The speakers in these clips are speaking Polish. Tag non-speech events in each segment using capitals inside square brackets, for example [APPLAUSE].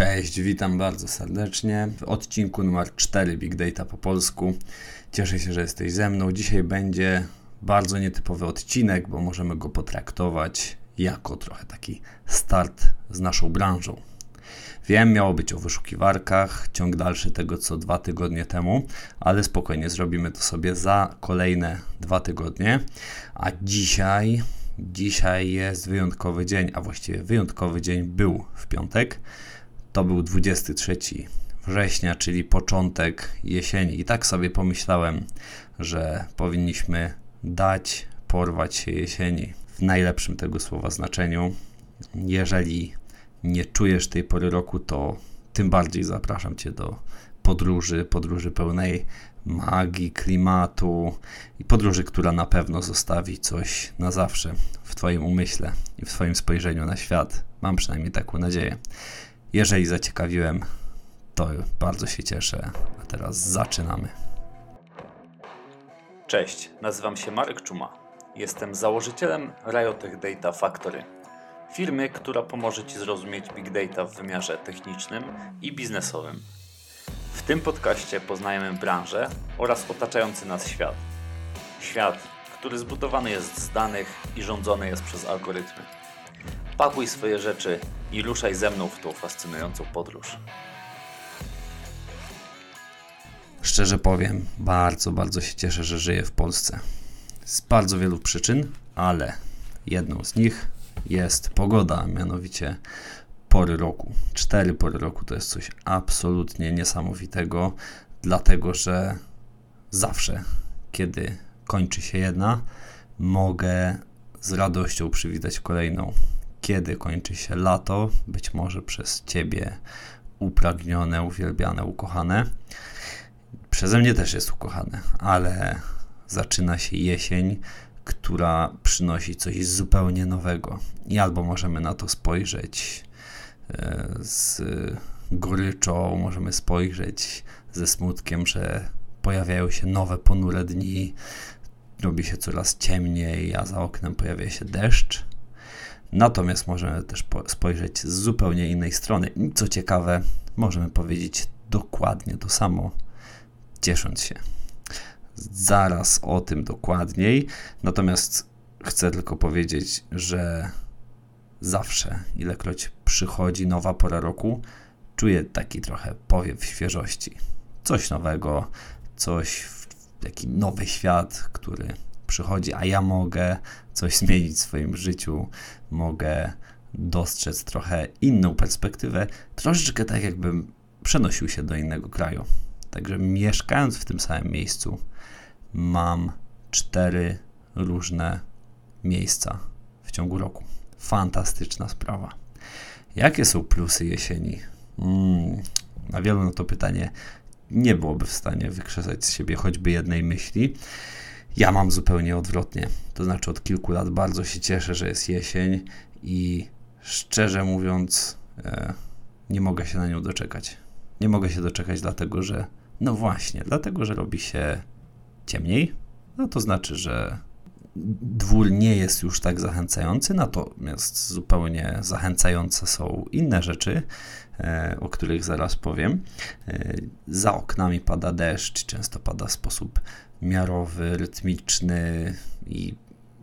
Cześć, witam bardzo serdecznie w odcinku numer 4 Big Data po polsku. Cieszę się, że jesteś ze mną. Dzisiaj będzie bardzo nietypowy odcinek, bo możemy go potraktować jako trochę taki start z naszą branżą. Wiem, miało być o wyszukiwarkach, ciąg dalszy tego co dwa tygodnie temu, ale spokojnie zrobimy to sobie za kolejne dwa tygodnie. A dzisiaj, dzisiaj jest wyjątkowy dzień, a właściwie wyjątkowy dzień był w piątek. To był 23 września, czyli początek jesieni. I tak sobie pomyślałem, że powinniśmy dać porwać się jesieni w najlepszym tego słowa znaczeniu. Jeżeli nie czujesz tej pory roku, to tym bardziej zapraszam Cię do podróży, podróży pełnej magii, klimatu i podróży, która na pewno zostawi coś na zawsze w Twoim umyśle i w Twoim spojrzeniu na świat. Mam przynajmniej taką nadzieję. Jeżeli zaciekawiłem, to bardzo się cieszę. A teraz zaczynamy. Cześć, nazywam się Marek Czuma. Jestem założycielem Riotech Data Factory, firmy, która pomoże Ci zrozumieć Big Data w wymiarze technicznym i biznesowym. W tym podcaście poznajemy branżę oraz otaczający nas świat. Świat, który zbudowany jest z danych i rządzony jest przez algorytmy. Pakuj swoje rzeczy i ruszaj ze mną w tą fascynującą podróż. Szczerze powiem, bardzo, bardzo się cieszę, że żyję w Polsce. Z bardzo wielu przyczyn, ale jedną z nich jest pogoda, mianowicie pory roku. Cztery pory roku to jest coś absolutnie niesamowitego, dlatego że zawsze, kiedy kończy się jedna, mogę z radością przywitać kolejną kiedy kończy się lato, być może przez Ciebie upragnione, uwielbiane, ukochane. Przeze mnie też jest ukochane, ale zaczyna się jesień, która przynosi coś zupełnie nowego. I albo możemy na to spojrzeć e, z goryczą, możemy spojrzeć ze smutkiem, że pojawiają się nowe ponure dni, robi się coraz ciemniej, a za oknem pojawia się deszcz Natomiast możemy też spojrzeć z zupełnie innej strony. I co ciekawe, możemy powiedzieć dokładnie to samo, ciesząc się. Zaraz o tym dokładniej. Natomiast chcę tylko powiedzieć, że zawsze, ilekroć przychodzi nowa pora roku, czuję taki trochę powiew świeżości. Coś nowego, coś, taki nowy świat, który przychodzi, a ja mogę coś zmienić w swoim życiu, mogę dostrzec trochę inną perspektywę, troszeczkę tak jakbym przenosił się do innego kraju. Także mieszkając w tym samym miejscu, mam cztery różne miejsca w ciągu roku. Fantastyczna sprawa. Jakie są plusy jesieni? Mm, na wielu na to pytanie nie byłoby w stanie wykrzesać z siebie choćby jednej myśli. Ja mam zupełnie odwrotnie. To znaczy, od kilku lat bardzo się cieszę, że jest jesień i szczerze mówiąc, e, nie mogę się na nią doczekać. Nie mogę się doczekać, dlatego że, no właśnie, dlatego że robi się ciemniej. No to znaczy, że dwór nie jest już tak zachęcający, natomiast zupełnie zachęcające są inne rzeczy, e, o których zaraz powiem. E, za oknami pada deszcz, często pada w sposób miarowy, rytmiczny i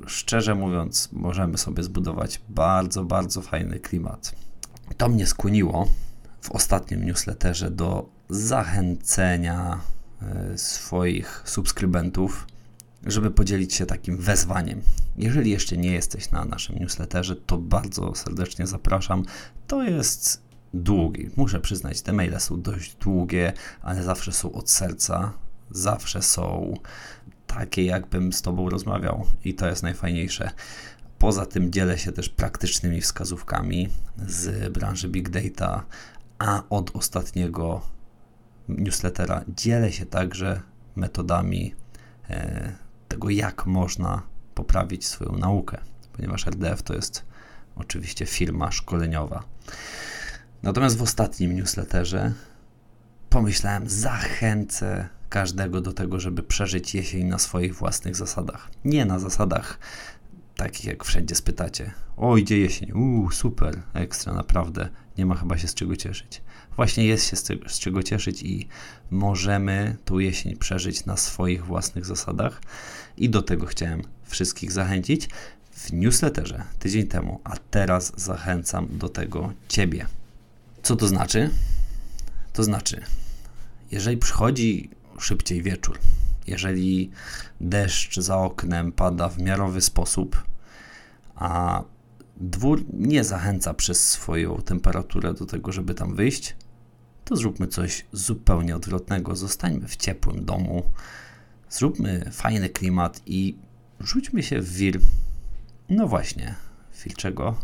szczerze mówiąc, możemy sobie zbudować bardzo, bardzo fajny klimat. To mnie skłoniło w ostatnim newsletterze do zachęcenia e, swoich subskrybentów, żeby podzielić się takim wezwaniem. Jeżeli jeszcze nie jesteś na naszym newsletterze, to bardzo serdecznie zapraszam. To jest długi. Muszę przyznać, te maile są dość długie, ale zawsze są od serca zawsze są takie, jakbym z Tobą rozmawiał, i to jest najfajniejsze. Poza tym dzielę się też praktycznymi wskazówkami z branży Big Data, a od ostatniego newslettera dzielę się także metodami e, tego, jak można poprawić swoją naukę, ponieważ RDF to jest oczywiście firma szkoleniowa. Natomiast w ostatnim newsletterze pomyślałem, zachęcę każdego do tego, żeby przeżyć jesień na swoich własnych zasadach. Nie na zasadach takich jak wszędzie spytacie. O, idzie jesień, uuu, super, ekstra, naprawdę. Nie ma chyba się z czego cieszyć. Właśnie jest się z, tego, z czego cieszyć i możemy tą jesień przeżyć na swoich własnych zasadach. I do tego chciałem wszystkich zachęcić w newsletterze tydzień temu, a teraz zachęcam do tego Ciebie. Co to znaczy? To znaczy, jeżeli przychodzi szybciej wieczór, jeżeli deszcz za oknem pada w miarowy sposób, a dwór nie zachęca przez swoją temperaturę do tego, żeby tam wyjść, to zróbmy coś zupełnie odwrotnego. Zostańmy w ciepłym domu, zróbmy fajny klimat i rzućmy się w wir. No właśnie, w wir czego?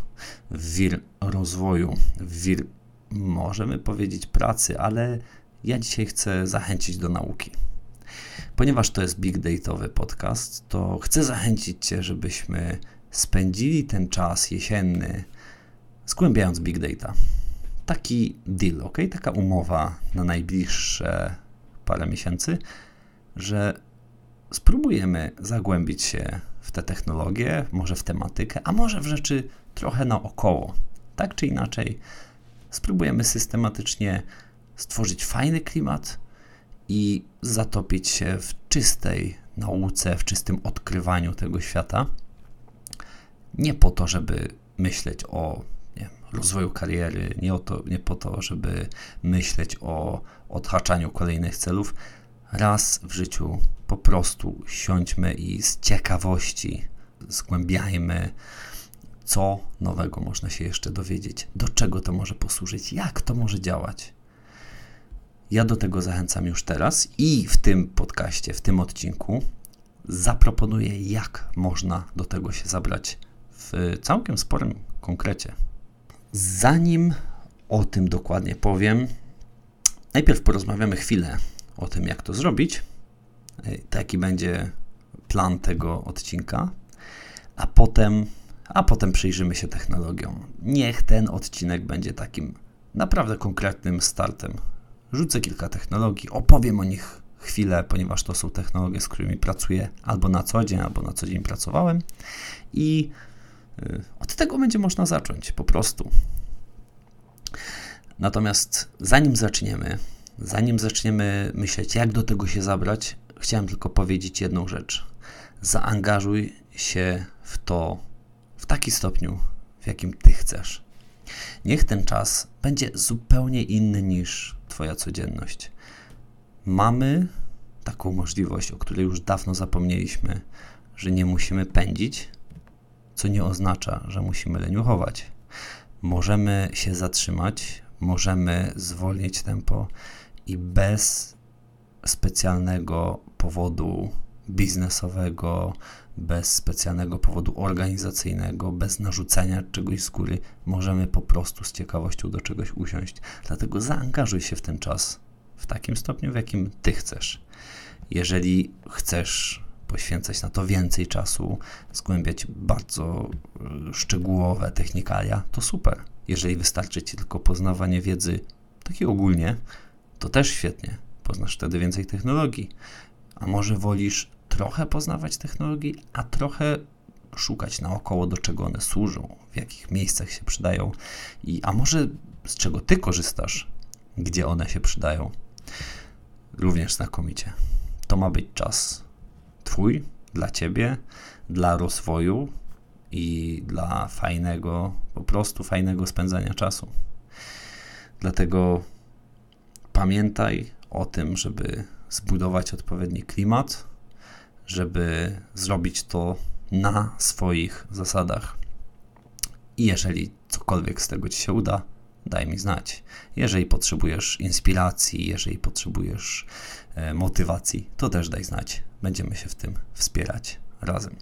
W wir rozwoju, w wir możemy powiedzieć pracy, ale ja dzisiaj chcę zachęcić do nauki. Ponieważ to jest Big Dataowy podcast, to chcę zachęcić Cię, żebyśmy spędzili ten czas jesienny zgłębiając Big Data. Taki deal, ok? Taka umowa na najbliższe parę miesięcy, że spróbujemy zagłębić się w te technologie, może w tematykę, a może w rzeczy trochę naokoło. Tak czy inaczej, spróbujemy systematycznie stworzyć fajny klimat i zatopić się w czystej nauce, w czystym odkrywaniu tego świata. Nie po to, żeby myśleć o wiem, rozwoju kariery, nie, o to, nie po to, żeby myśleć o odhaczaniu kolejnych celów. Raz w życiu po prostu siądźmy i z ciekawości zgłębiajmy, co nowego można się jeszcze dowiedzieć, do czego to może posłużyć, jak to może działać. Ja do tego zachęcam już teraz i w tym podcaście, w tym odcinku zaproponuję, jak można do tego się zabrać w całkiem sporym konkrecie. Zanim o tym dokładnie powiem, najpierw porozmawiamy chwilę o tym, jak to zrobić. Taki będzie plan tego odcinka, a potem, a potem przyjrzymy się technologiom. Niech ten odcinek będzie takim naprawdę konkretnym startem rzucę kilka technologii, opowiem o nich chwilę, ponieważ to są technologie, z którymi pracuję albo na co dzień, albo na co dzień pracowałem i y, od tego będzie można zacząć po prostu. Natomiast zanim zaczniemy, zanim zaczniemy myśleć, jak do tego się zabrać, chciałem tylko powiedzieć jedną rzecz. Zaangażuj się w to w taki stopniu, w jakim ty chcesz. Niech ten czas będzie zupełnie inny niż Twoja codzienność. Mamy taką możliwość, o której już dawno zapomnieliśmy, że nie musimy pędzić, co nie oznacza, że musimy leniuchować. Możemy się zatrzymać, możemy zwolnić tempo i bez specjalnego powodu biznesowego, bez specjalnego powodu organizacyjnego, bez narzucenia czegoś z góry, możemy po prostu z ciekawością do czegoś usiąść. Dlatego zaangażuj się w ten czas w takim stopniu, w jakim ty chcesz. Jeżeli chcesz poświęcać na to więcej czasu, zgłębiać bardzo e, szczegółowe technikalia, to super. Jeżeli wystarczy ci tylko poznawanie wiedzy takiej ogólnie, to też świetnie. Poznasz wtedy więcej technologii. A może wolisz trochę poznawać technologii, a trochę szukać naokoło, do czego one służą, w jakich miejscach się przydają i a może z czego ty korzystasz, gdzie one się przydają. Również znakomicie. To ma być czas twój, dla ciebie, dla rozwoju i dla fajnego, po prostu fajnego spędzania czasu. Dlatego pamiętaj o tym, żeby zbudować odpowiedni klimat, żeby zrobić to na swoich zasadach. I jeżeli cokolwiek z tego Ci się uda, daj mi znać. Jeżeli potrzebujesz inspiracji, jeżeli potrzebujesz e, motywacji, to też daj znać. Będziemy się w tym wspierać razem.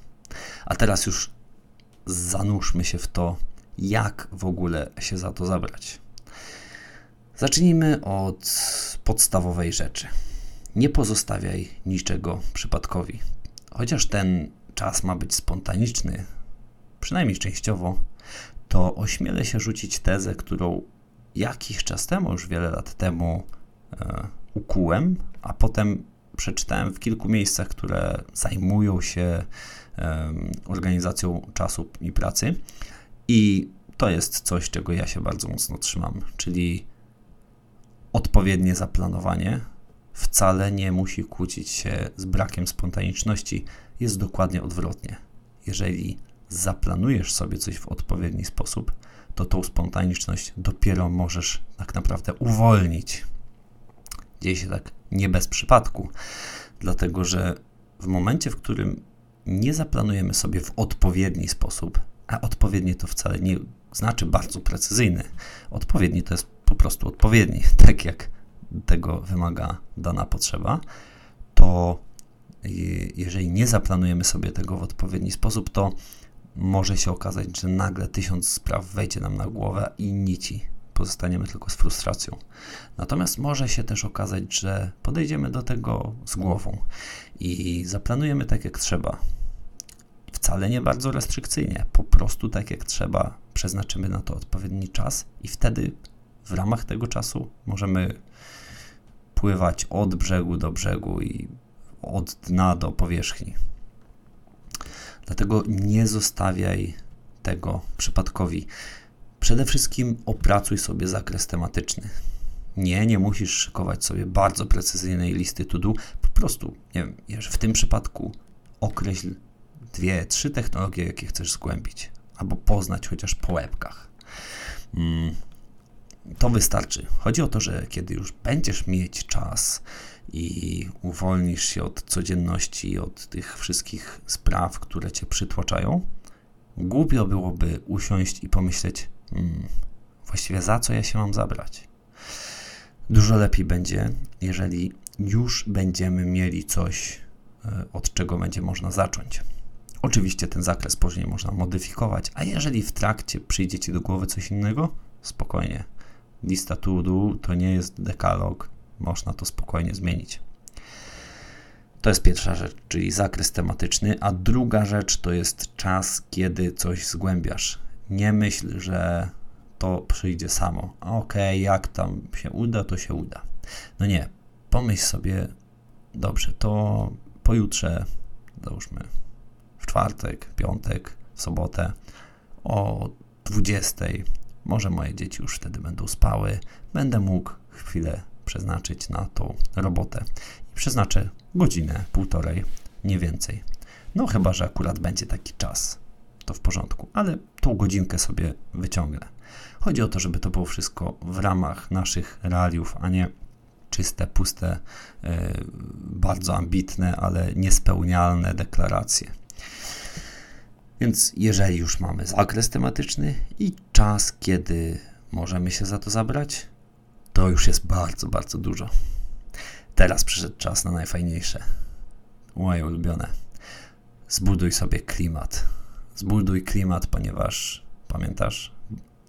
A teraz już zanurzmy się w to, jak w ogóle się za to zabrać. Zacznijmy od podstawowej rzeczy. Nie pozostawiaj niczego przypadkowi. Chociaż ten czas ma być spontaniczny, przynajmniej częściowo, to ośmielę się rzucić tezę, którą jakiś czas temu, już wiele lat temu, e, ukułem, a potem przeczytałem w kilku miejscach, które zajmują się e, organizacją czasu i pracy. I to jest coś, czego ja się bardzo mocno trzymam, czyli odpowiednie zaplanowanie wcale nie musi kłócić się z brakiem spontaniczności, jest dokładnie odwrotnie. Jeżeli zaplanujesz sobie coś w odpowiedni sposób, to tą spontaniczność dopiero możesz tak naprawdę uwolnić. Dzieje się tak nie bez przypadku, dlatego że w momencie, w którym nie zaplanujemy sobie w odpowiedni sposób, a odpowiedni to wcale nie znaczy bardzo precyzyjny, odpowiedni to jest po prostu odpowiedni, [LAUGHS] tak jak tego wymaga dana potrzeba, to jeżeli nie zaplanujemy sobie tego w odpowiedni sposób, to może się okazać, że nagle tysiąc spraw wejdzie nam na głowę i nici. Pozostaniemy tylko z frustracją. Natomiast może się też okazać, że podejdziemy do tego z głową i zaplanujemy tak jak trzeba. Wcale nie bardzo restrykcyjnie, po prostu tak jak trzeba, przeznaczymy na to odpowiedni czas i wtedy w ramach tego czasu możemy pływać od brzegu do brzegu i od dna do powierzchni. Dlatego nie zostawiaj tego przypadkowi. Przede wszystkim opracuj sobie zakres tematyczny. Nie, nie musisz szykować sobie bardzo precyzyjnej listy to do. Po prostu, nie wiem, w tym przypadku określ dwie, trzy technologie, jakie chcesz zgłębić, albo poznać chociaż po łebkach. Mm, to wystarczy. Chodzi o to, że kiedy już będziesz mieć czas i uwolnisz się od codzienności, od tych wszystkich spraw, które cię przytłaczają, głupio byłoby usiąść i pomyśleć, hmm, właściwie za co ja się mam zabrać. Dużo lepiej będzie, jeżeli już będziemy mieli coś, e, od czego będzie można zacząć. Oczywiście ten zakres później można modyfikować, a jeżeli w trakcie przyjdzie Ci do głowy coś innego, spokojnie. Lista to do to nie jest dekalog, można to spokojnie zmienić. To jest pierwsza rzecz, czyli zakres tematyczny, a druga rzecz to jest czas, kiedy coś zgłębiasz. Nie myśl, że to przyjdzie samo. Okej, okay, jak tam się uda, to się uda. No nie, pomyśl sobie, dobrze, to pojutrze, załóżmy w czwartek, piątek, sobotę o 20. Może moje dzieci już wtedy będą spały. Będę mógł chwilę przeznaczyć na tą robotę. I przeznaczę godzinę, półtorej, nie więcej. No chyba, że akurat będzie taki czas, to w porządku, ale tą godzinkę sobie wyciągnę. Chodzi o to, żeby to było wszystko w ramach naszych realiów, a nie czyste, puste, yy, bardzo ambitne, ale niespełnialne deklaracje. Więc jeżeli już mamy zakres tematyczny i czas, kiedy możemy się za to zabrać, to już jest bardzo, bardzo dużo. Teraz przyszedł czas na najfajniejsze. Moje ulubione. Zbuduj sobie klimat. Zbuduj klimat, ponieważ pamiętasz,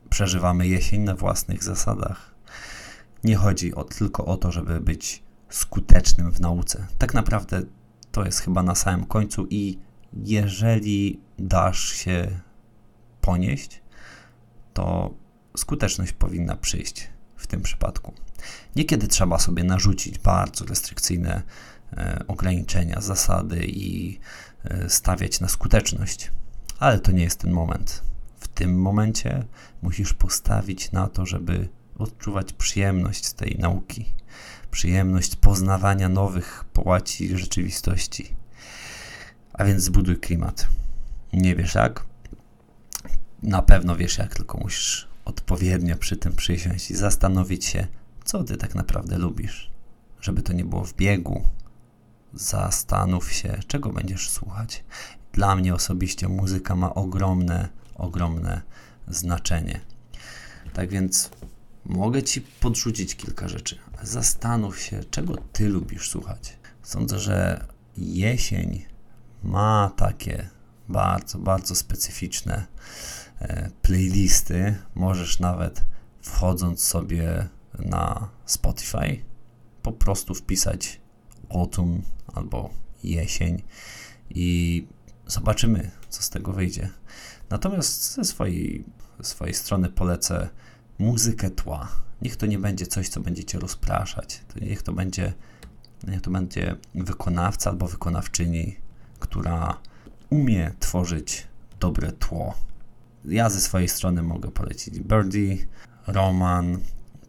przeżywamy jesień na własnych zasadach. Nie chodzi o, tylko o to, żeby być skutecznym w nauce. Tak naprawdę to jest chyba na samym końcu i jeżeli dasz się ponieść, to skuteczność powinna przyjść w tym przypadku. Niekiedy trzeba sobie narzucić bardzo restrykcyjne e, ograniczenia, zasady i e, stawiać na skuteczność, ale to nie jest ten moment. W tym momencie musisz postawić na to, żeby odczuwać przyjemność z tej nauki, przyjemność poznawania nowych połaci rzeczywistości. A więc zbuduj klimat. Nie wiesz jak? Na pewno wiesz jak, tylko musisz odpowiednio przy tym przysiąść i zastanowić się, co ty tak naprawdę lubisz. Żeby to nie było w biegu. Zastanów się, czego będziesz słuchać. Dla mnie osobiście muzyka ma ogromne, ogromne znaczenie. Tak więc mogę ci podrzucić kilka rzeczy. Zastanów się, czego ty lubisz słuchać. Sądzę, że jesień ma takie bardzo, bardzo specyficzne e, playlisty. Możesz nawet wchodząc sobie na Spotify po prostu wpisać autumn albo jesień i zobaczymy, co z tego wyjdzie. Natomiast ze swojej, swojej strony polecę muzykę tła. Niech to nie będzie coś, co będziecie rozpraszać. Niech to będzie, niech to będzie wykonawca albo wykonawczyni, która umie tworzyć dobre tło. Ja ze swojej strony mogę polecić Birdie, roman,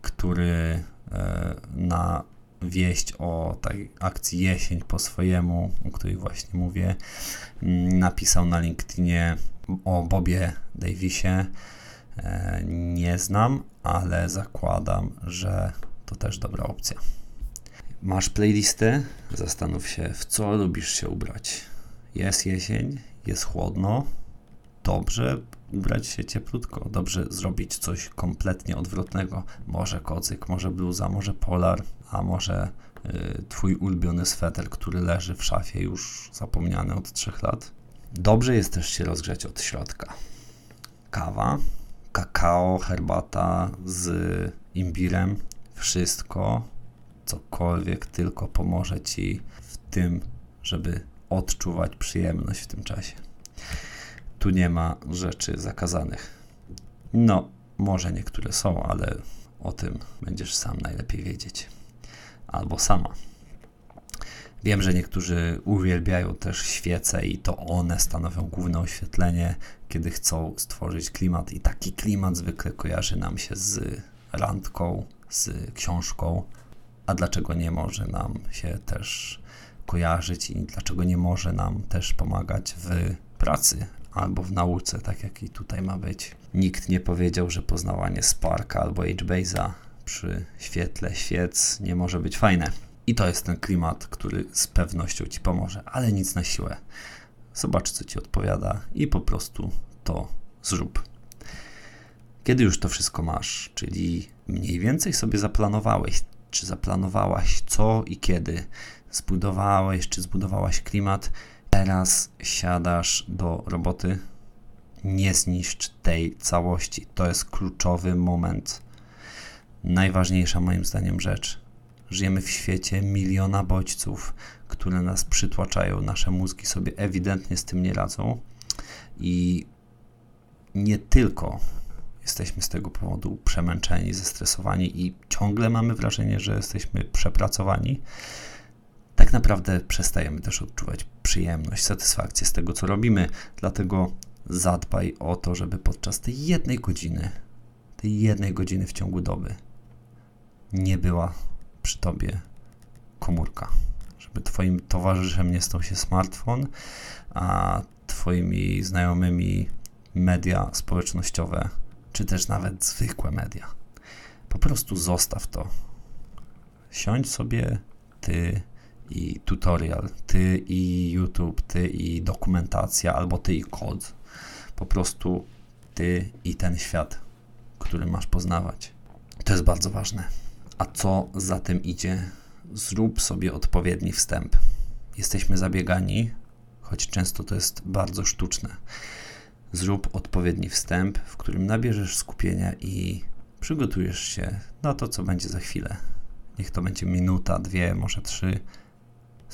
który e, na wieść o tej akcji Jesień po swojemu, o której właśnie mówię, mm, napisał na LinkedInie o Bobie Davisie. E, nie znam, ale zakładam, że to też dobra opcja. Masz playlistę? Zastanów się, w co lubisz się ubrać. Jest jesień, jest chłodno, dobrze ubrać się cieplutko, dobrze zrobić coś kompletnie odwrotnego. Może kocyk, może bluza, może polar, a może y, twój ulubiony sweter, który leży w szafie już zapomniany od trzech lat. Dobrze jest też się rozgrzać od środka. Kawa, kakao, herbata z imbirem, wszystko, cokolwiek tylko pomoże ci w tym, żeby odczuwać przyjemność w tym czasie. Tu nie ma rzeczy zakazanych. No, może niektóre są, ale o tym będziesz sam najlepiej wiedzieć. Albo sama. Wiem, że niektórzy uwielbiają też świece i to one stanowią główne oświetlenie, kiedy chcą stworzyć klimat. I taki klimat zwykle kojarzy nam się z randką, z książką. A dlaczego nie może nam się też kojarzyć i dlaczego nie może nam też pomagać w pracy albo w nauce, tak jak i tutaj ma być. Nikt nie powiedział, że poznawanie Sparka albo HBase'a przy świetle świec nie może być fajne. I to jest ten klimat, który z pewnością Ci pomoże, ale nic na siłę. Zobacz, co Ci odpowiada i po prostu to zrób. Kiedy już to wszystko masz, czyli mniej więcej sobie zaplanowałeś, czy zaplanowałaś co i kiedy, zbudowałeś, czy zbudowałaś klimat, teraz siadasz do roboty, nie zniszcz tej całości. To jest kluczowy moment. Najważniejsza moim zdaniem rzecz. Żyjemy w świecie miliona bodźców, które nas przytłaczają. Nasze mózgi sobie ewidentnie z tym nie radzą. I nie tylko jesteśmy z tego powodu przemęczeni, zestresowani i ciągle mamy wrażenie, że jesteśmy przepracowani, tak naprawdę przestajemy też odczuwać przyjemność, satysfakcję z tego, co robimy. Dlatego zadbaj o to, żeby podczas tej jednej godziny, tej jednej godziny w ciągu doby, nie była przy tobie komórka. Żeby twoim towarzyszem nie stał się smartfon, a twoimi znajomymi media społecznościowe, czy też nawet zwykłe media. Po prostu zostaw to. Siądź sobie ty i tutorial, ty i YouTube, ty i dokumentacja, albo ty i kod. Po prostu ty i ten świat, który masz poznawać. To jest bardzo ważne. A co za tym idzie? Zrób sobie odpowiedni wstęp. Jesteśmy zabiegani, choć często to jest bardzo sztuczne. Zrób odpowiedni wstęp, w którym nabierzesz skupienia i przygotujesz się na to, co będzie za chwilę. Niech to będzie minuta, dwie, może trzy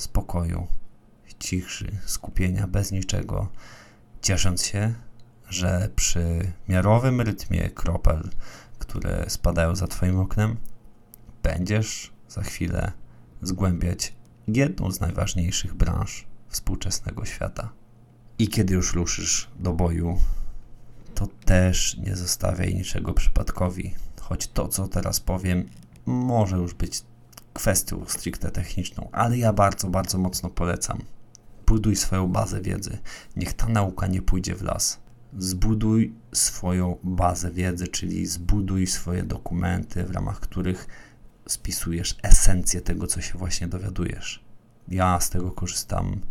spokoju, cichszy, skupienia, bez niczego, ciesząc się, że przy miarowym rytmie kropel, które spadają za Twoim oknem, będziesz za chwilę zgłębiać jedną z najważniejszych branż współczesnego świata. I kiedy już ruszysz do boju, to też nie zostawiaj niczego przypadkowi, choć to, co teraz powiem, może już być kwestią stricte techniczną, ale ja bardzo, bardzo mocno polecam. Buduj swoją bazę wiedzy. Niech ta nauka nie pójdzie w las. Zbuduj swoją bazę wiedzy, czyli zbuduj swoje dokumenty, w ramach których spisujesz esencję tego, co się właśnie dowiadujesz. Ja z tego korzystam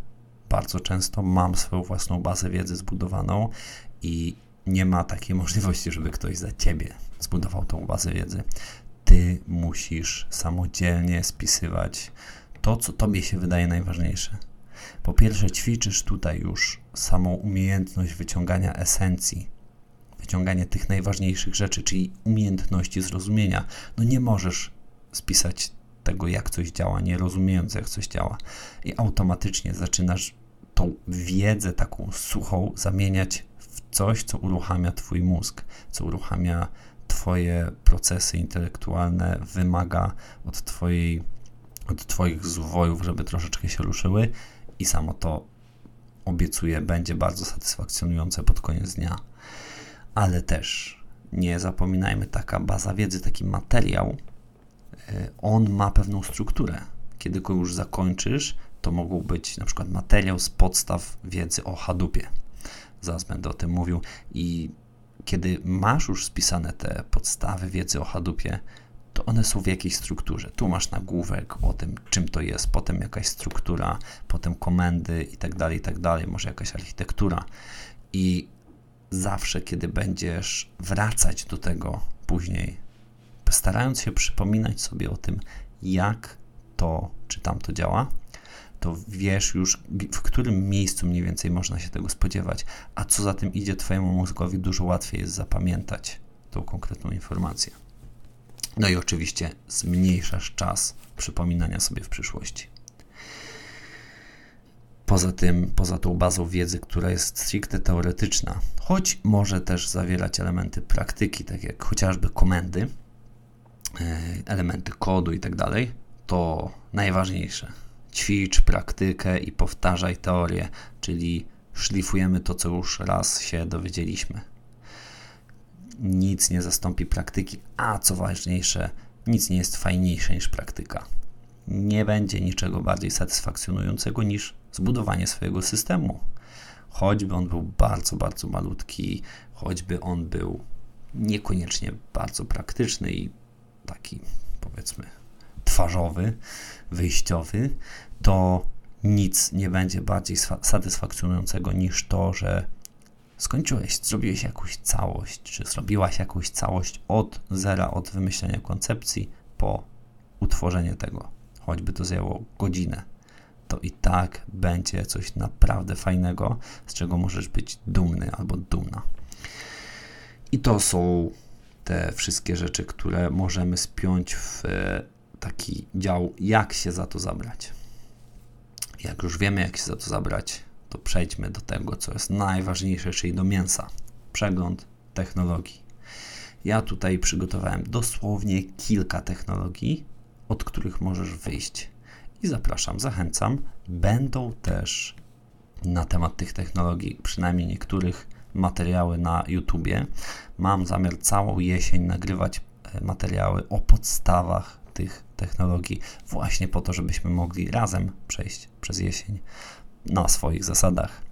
bardzo często, mam swoją własną bazę wiedzy zbudowaną i nie ma takiej [LAUGHS] możliwości, żeby ktoś za ciebie zbudował tą bazę wiedzy ty musisz samodzielnie spisywać to, co tobie się wydaje najważniejsze. Po pierwsze, ćwiczysz tutaj już samą umiejętność wyciągania esencji, wyciągania tych najważniejszych rzeczy, czyli umiejętności zrozumienia. No nie możesz spisać tego, jak coś działa, nie rozumiejąc, jak coś działa, i automatycznie zaczynasz tą wiedzę taką suchą zamieniać w coś, co uruchamia Twój mózg, co uruchamia Twoje procesy intelektualne wymaga od, twojej, od Twoich zwojów, żeby troszeczkę się ruszyły i samo to obiecuję, będzie bardzo satysfakcjonujące pod koniec dnia. ale też nie zapominajmy, taka baza wiedzy, taki materiał, e, on ma pewną strukturę. Kiedy go już zakończysz, to mogą być na przykład materiał z podstaw wiedzy o Hadoopie. Zaraz będę o tym mówił. I kiedy masz już spisane te podstawy wiedzy o Hadoopie, to one są w jakiejś strukturze. Tu masz nagłówek o tym, czym to jest, potem jakaś struktura, potem komendy i tak dalej, i tak dalej, może jakaś architektura. I zawsze, kiedy będziesz wracać do tego później, starając się przypominać sobie o tym, jak to czy tamto działa, to wiesz już, w którym miejscu mniej więcej można się tego spodziewać, a co za tym idzie, Twojemu mózgowi dużo łatwiej jest zapamiętać tą konkretną informację. No i oczywiście zmniejszasz czas przypominania sobie w przyszłości. Poza tym, poza tą bazą wiedzy, która jest stricte teoretyczna, choć może też zawierać elementy praktyki, tak jak chociażby komendy, e, elementy kodu i tak to najważniejsze. Ćwicz praktykę i powtarzaj teorię, czyli szlifujemy to, co już raz się dowiedzieliśmy. Nic nie zastąpi praktyki, a co ważniejsze, nic nie jest fajniejsze niż praktyka. Nie będzie niczego bardziej satysfakcjonującego niż zbudowanie swojego systemu. Choćby on był bardzo, bardzo malutki, choćby on był niekoniecznie bardzo praktyczny i taki, powiedzmy, twarzowy, wyjściowy, to nic nie będzie bardziej satysfakcjonującego niż to, że skończyłeś, zrobiłeś jakąś całość, czy zrobiłaś jakąś całość od zera, od wymyślenia koncepcji po utworzenie tego. Choćby to zajęło godzinę, to i tak będzie coś naprawdę fajnego, z czego możesz być dumny albo dumna. I to są te wszystkie rzeczy, które możemy spiąć w taki dział, jak się za to zabrać. Jak już wiemy, jak się za to zabrać, to przejdźmy do tego, co jest najważniejsze, czyli do mięsa. Przegląd technologii. Ja tutaj przygotowałem dosłownie kilka technologii, od których możesz wyjść i zapraszam, zachęcam. Będą też na temat tych technologii, przynajmniej niektórych, materiały na YouTubie. Mam zamiar całą jesień nagrywać e, materiały o podstawach tych technologii, właśnie po to, żebyśmy mogli razem przejść przez jesień na swoich zasadach.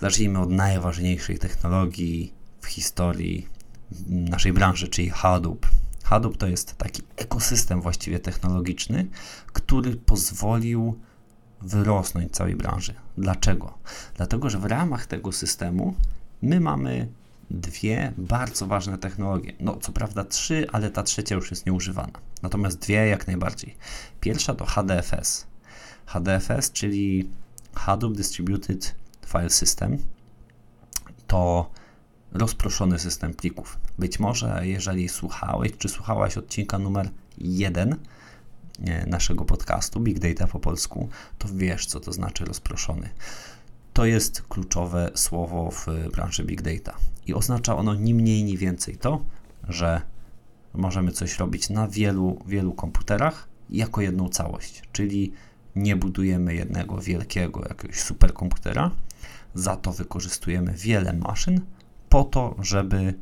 Zacznijmy od najważniejszej technologii w historii naszej branży, czyli Hadoop. Hadoop to jest taki ekosystem właściwie technologiczny, który pozwolił wyrosnąć całej branży. Dlaczego? Dlatego, że w ramach tego systemu my mamy dwie bardzo ważne technologie. No, co prawda trzy, ale ta trzecia już jest nieużywana. Natomiast dwie jak najbardziej. Pierwsza to HDFS. HDFS, czyli Hadoop Distributed File System, to rozproszony system plików. Być może, jeżeli słuchałeś czy słuchałaś odcinka numer 1 e, naszego podcastu Big Data po polsku, to wiesz, co to znaczy rozproszony. To jest kluczowe słowo w branży Big Data i oznacza ono ni mniej, ni więcej to, że możemy coś robić na wielu, wielu komputerach jako jedną całość, czyli nie budujemy jednego wielkiego jakiegoś superkomputera, za to wykorzystujemy wiele maszyn, po to, żeby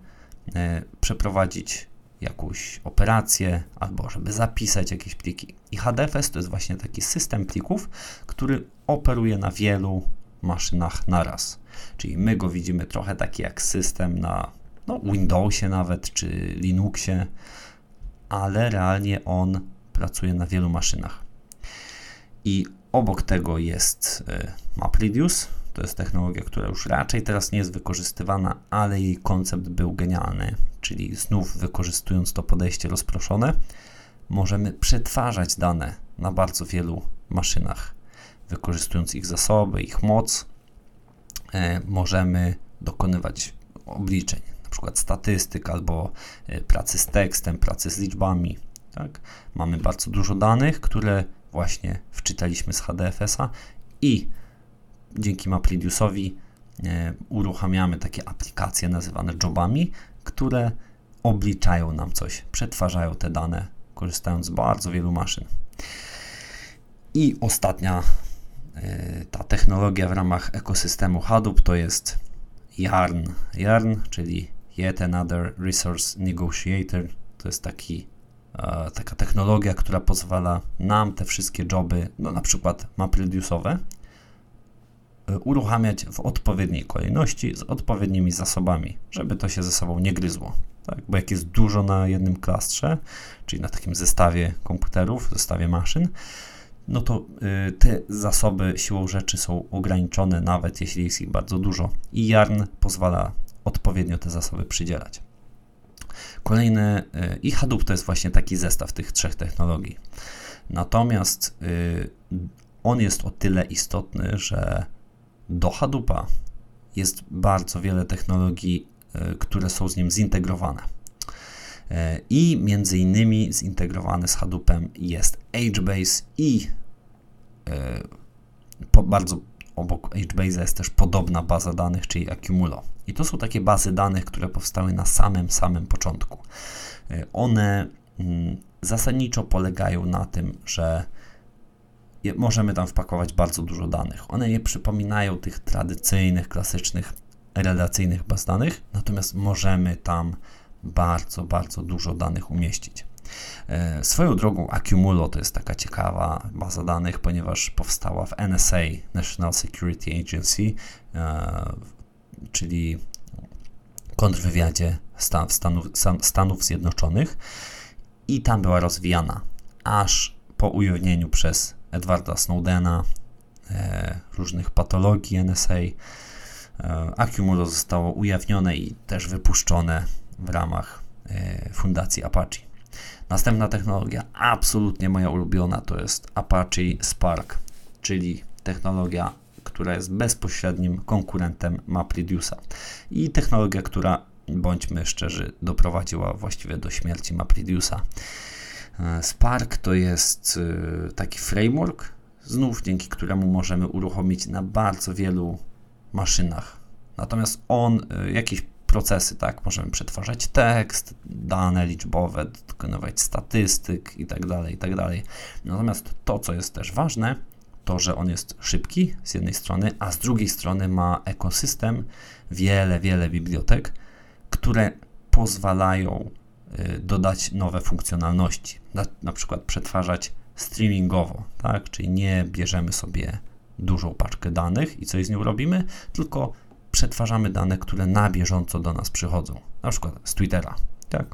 e, przeprowadzić jakąś operację albo żeby zapisać jakieś pliki. I HDFS to jest właśnie taki system plików, który operuje na wielu maszynach naraz. Czyli my go widzimy trochę taki jak system na no, Windowsie nawet, czy Linuxie, ale realnie on pracuje na wielu maszynach. I obok tego jest e, MapReduce, to jest technologia, która już raczej teraz nie jest wykorzystywana, ale jej koncept był genialny, czyli znów wykorzystując to podejście rozproszone, możemy przetwarzać dane na bardzo wielu maszynach. Wykorzystując ich zasoby, ich moc, możemy dokonywać obliczeń, na przykład statystyk albo e, pracy z tekstem, pracy z liczbami. Tak? Mamy bardzo dużo danych, które właśnie wczytaliśmy z HDFS-a i dzięki MapReduce'owi e, uruchamiamy takie aplikacje nazywane jobami, które obliczają nam coś, przetwarzają te dane, korzystając z bardzo wielu maszyn. I ostatnia e, ta technologia w ramach ekosystemu Hadoop to jest Yarn. Yarn, czyli Yet Another Resource Negotiator. To jest taki, e, taka technologia, która pozwala nam te wszystkie joby, no na przykład MapReduce'owe, e, uruchamiać w odpowiedniej kolejności, z odpowiednimi zasobami, żeby to się ze sobą nie gryzło. Tak? Bo jak jest dużo na jednym klastrze, czyli na takim zestawie komputerów, zestawie maszyn, no to y, te zasoby siłą rzeczy są ograniczone, nawet jeśli jest ich bardzo dużo. I Yarn pozwala odpowiednio te zasoby przydzielać. Kolejny, y, i Hadoop to jest właśnie taki zestaw tych trzech technologii. Natomiast y, on jest o tyle istotny, że do Hadoopa jest bardzo wiele technologii, które są z nim zintegrowane. I między innymi zintegrowany z Hadoopem jest HBase i po, bardzo obok HBase jest też podobna baza danych, czyli Accumulo. I to są takie bazy danych, które powstały na samym, samym początku. E, one mm, zasadniczo polegają na tym, że możemy tam wpakować bardzo dużo danych. One nie przypominają tych tradycyjnych, klasycznych, relacyjnych baz danych, natomiast możemy tam bardzo, bardzo dużo danych umieścić. E, swoją drogą Accumulo to jest taka ciekawa baza danych, ponieważ powstała w NSA, National Security Agency, e, czyli kontrwywiadzie Stan, Stanów, Stanów Zjednoczonych i tam była rozwijana aż po ujawnieniu przez Edwarda Snowdena e, różnych patologii NSA. Accumulo zostało ujawnione i też wypuszczone w ramach Fundacji Apache. Następna technologia, absolutnie moja ulubiona, to jest Apache Spark, czyli technologia, która jest bezpośrednim konkurentem MapReduce'a i technologia, która, bądźmy szczerzy, doprowadziła właściwie do śmierci MapReduce'a. E, Spark to jest e, taki framework, znów dzięki któremu możemy uruchomić na bardzo wielu maszynach. Natomiast on e, jakieś procesy, tak? Możemy przetwarzać tekst, dane liczbowe, dokonywać statystyk itd., tak itd. Tak Natomiast to, co jest też ważne, to, że on jest szybki z jednej strony, a z drugiej strony ma ekosystem, wiele, wiele bibliotek, które pozwalają y, dodać nowe funkcjonalności. Na, na przykład przetwarzać streamingowo, tak? Czyli nie bierzemy sobie dużą paczkę danych i coś z nią robimy, tylko przetwarzamy dane, które na bieżąco do nas przychodzą, na przykład z Twittera. Tak?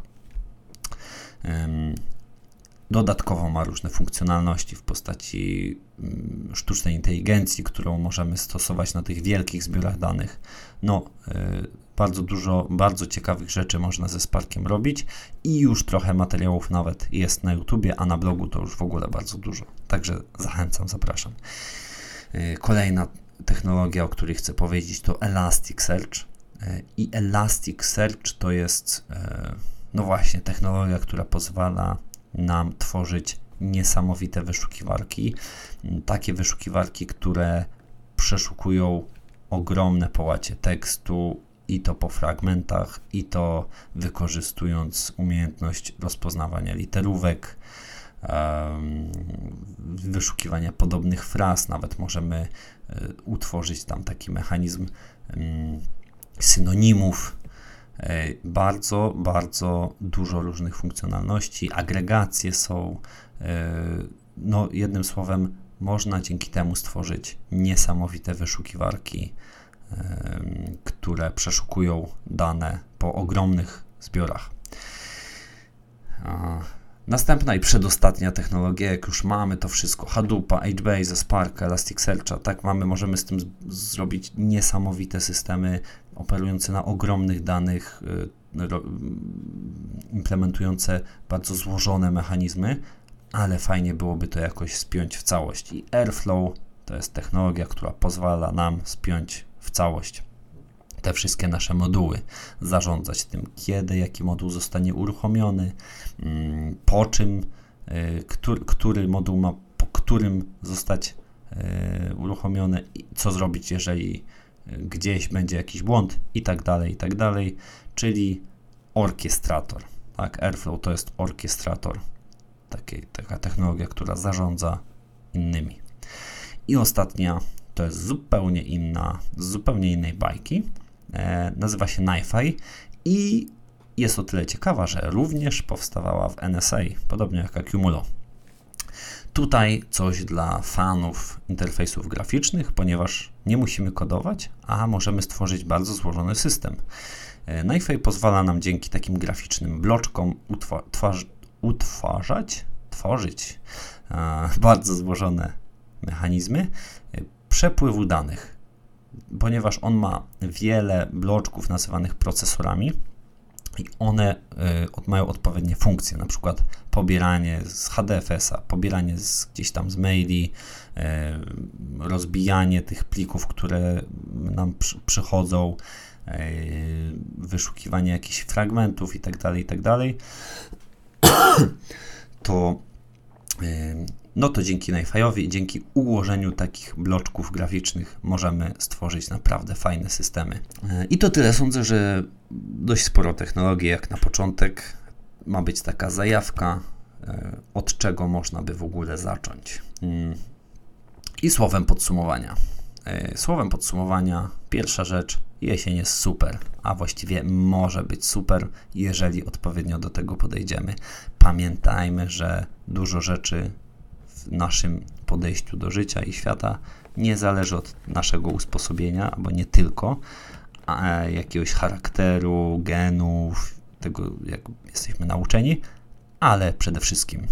Dodatkowo ma różne funkcjonalności w postaci mm, sztucznej inteligencji, którą możemy stosować na tych wielkich zbiorach danych. No, e, bardzo dużo, bardzo ciekawych rzeczy można ze Sparkiem robić i już trochę materiałów nawet jest na YouTubie, a na blogu to już w ogóle bardzo dużo. Także zachęcam, zapraszam. E, kolejna technologia, o której chcę powiedzieć, to Elasticsearch. E, I Elasticsearch to jest, e, no właśnie, technologia, która pozwala nam tworzyć niesamowite wyszukiwarki. Takie wyszukiwarki, które przeszukują ogromne połacie tekstu i to po fragmentach, i to wykorzystując umiejętność rozpoznawania literówek, wyszukiwania podobnych fraz, nawet możemy utworzyć tam taki mechanizm synonimów. E, bardzo, bardzo dużo różnych funkcjonalności, agregacje są. E, no, jednym słowem, można dzięki temu stworzyć niesamowite wyszukiwarki, które przeszukują dane po ogromnych zbiorach. Następna i przedostatnia technologia, jak już mamy to wszystko, Hadoopa, HBase, Spark, Elasticsearcha, tak mamy, możemy z tym zrobić niesamowite systemy operujące na ogromnych danych, y, implementujące bardzo złożone mechanizmy, ale fajnie byłoby to jakoś spiąć w całość. I Airflow to jest technologia, która pozwala nam spiąć w całość te wszystkie nasze moduły, zarządzać tym, kiedy jaki moduł zostanie uruchomiony, mm, po czym, y, który, który moduł ma po którym zostać y, uruchomiony, co zrobić, jeżeli y, gdzieś będzie jakiś błąd i tak dalej, i tak dalej, czyli orkiestrator. Tak, Airflow to jest orkiestrator, takie, taka technologia, która zarządza innymi. I ostatnia to jest zupełnie inna, z zupełnie innej bajki, nazywa się NiFi I jest o tyle ciekawa, że również powstawała w NSA, podobnie jak Accumulo. Tutaj coś dla fanów interfejsów graficznych, ponieważ nie musimy kodować, a możemy stworzyć bardzo złożony system. NiFi pozwala nam dzięki takim graficznym bloczkom utwarzać, tworzyć e, [LAUGHS] bardzo złożone mechanizmy e, przepływu danych, ponieważ on ma wiele bloczków nazywanych procesorami i one y, mają odpowiednie funkcje, na przykład pobieranie z HDFS-a, pobieranie z, gdzieś tam z maili, y, rozbijanie tych plików, które nam przy, przychodzą, y, wyszukiwanie jakichś fragmentów itd., tak itd., tak to no to dzięki Nifiowi dzięki ułożeniu takich bloczków graficznych możemy stworzyć naprawdę fajne systemy. E, I to tyle. Sądzę, że dość sporo technologii jak na początek. Ma być taka zajawka, e, od czego można by w ogóle zacząć. Mm. I słowem podsumowania. E, słowem podsumowania, pierwsza rzecz, jesień jest super, a właściwie może być super, jeżeli odpowiednio do tego podejdziemy. Pamiętajmy, że dużo rzeczy naszym podejściu do życia i świata nie zależy od naszego usposobienia, albo nie tylko, a jakiegoś charakteru, genów, tego jak jesteśmy nauczeni, ale przede wszystkim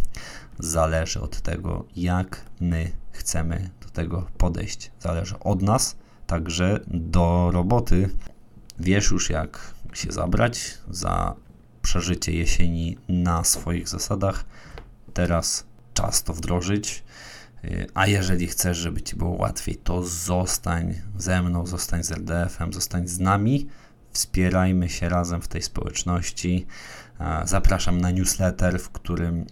zależy od tego, jak my chcemy do tego podejść. Zależy od nas, także do roboty. Wiesz już, jak się zabrać za przeżycie jesieni na swoich zasadach. Teraz czas to wdrożyć. Y, a jeżeli chcesz, żeby ci było łatwiej, to zostań ze mną, zostań z RDF-em, zostań z nami. Wspierajmy się razem w tej społeczności. Zapraszam na newsletter, w którym,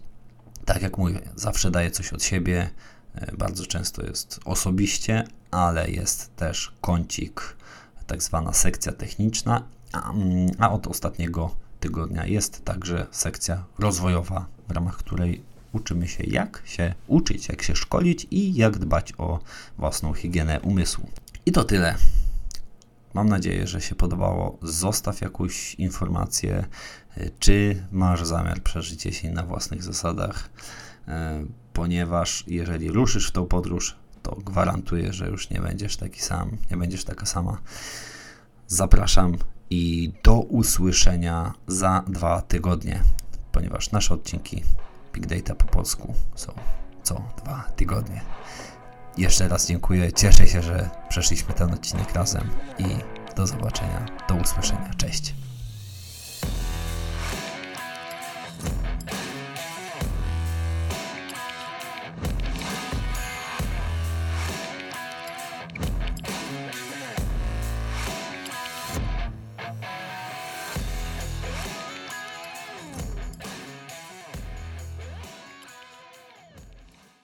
tak jak mówię, zawsze daję coś od siebie. Y, bardzo często jest osobiście, ale jest też kącik, tak zwana sekcja techniczna. A, mm, a od ostatniego tygodnia jest także sekcja rozwojowa, w ramach której uczymy się, jak się uczyć, jak się szkolić i jak dbać o własną higienę umysłu. I to tyle. Mam nadzieję, że się podobało. Zostaw jakąś informację, czy masz zamiar przeżyć jesień na własnych zasadach, e, ponieważ jeżeli ruszysz w tą podróż, to gwarantuję, że już nie będziesz taki sam, nie będziesz taka sama. Zapraszam i do usłyszenia za dwa tygodnie, ponieważ nasze odcinki Big Data po polsku są co dwa tygodnie. Jeszcze raz dziękuję, cieszę się, że przeszliśmy ten odcinek razem i do zobaczenia, do usłyszenia. Cześć.